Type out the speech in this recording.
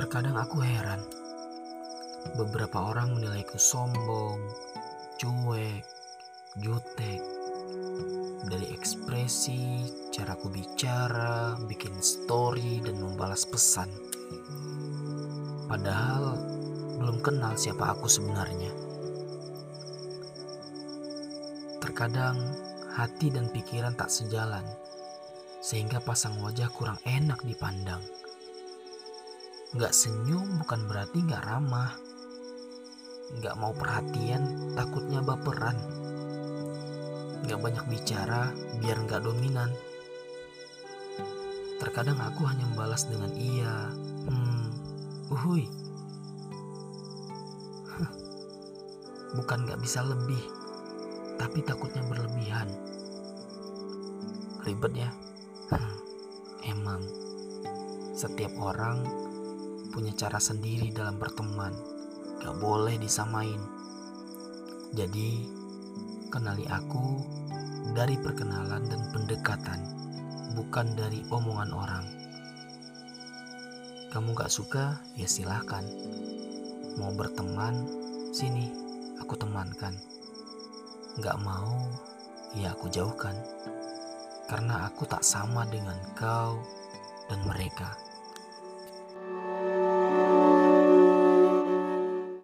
Terkadang aku heran. Beberapa orang menilaiku sombong, cuek, jutek. Dari ekspresi, caraku bicara, bikin story, dan membalas pesan. Padahal belum kenal siapa aku sebenarnya. Terkadang hati dan pikiran tak sejalan, sehingga pasang wajah kurang enak dipandang. Gak senyum bukan berarti gak ramah. Gak mau perhatian takutnya baperan. Gak banyak bicara biar gak dominan. Terkadang aku hanya membalas dengan iya, hmm, uhui. Bukan gak bisa lebih, tapi takutnya berlebihan. Ribet ya? Hmm, emang, setiap orang punya cara sendiri dalam berteman. Gak boleh disamain. Jadi, kenali aku dari perkenalan dan pendekatan, bukan dari omongan orang. Kamu gak suka, ya silahkan. Mau berteman, sini, aku temankan. Gak mau, ya aku jauhkan. Karena aku tak sama dengan kau dan mereka.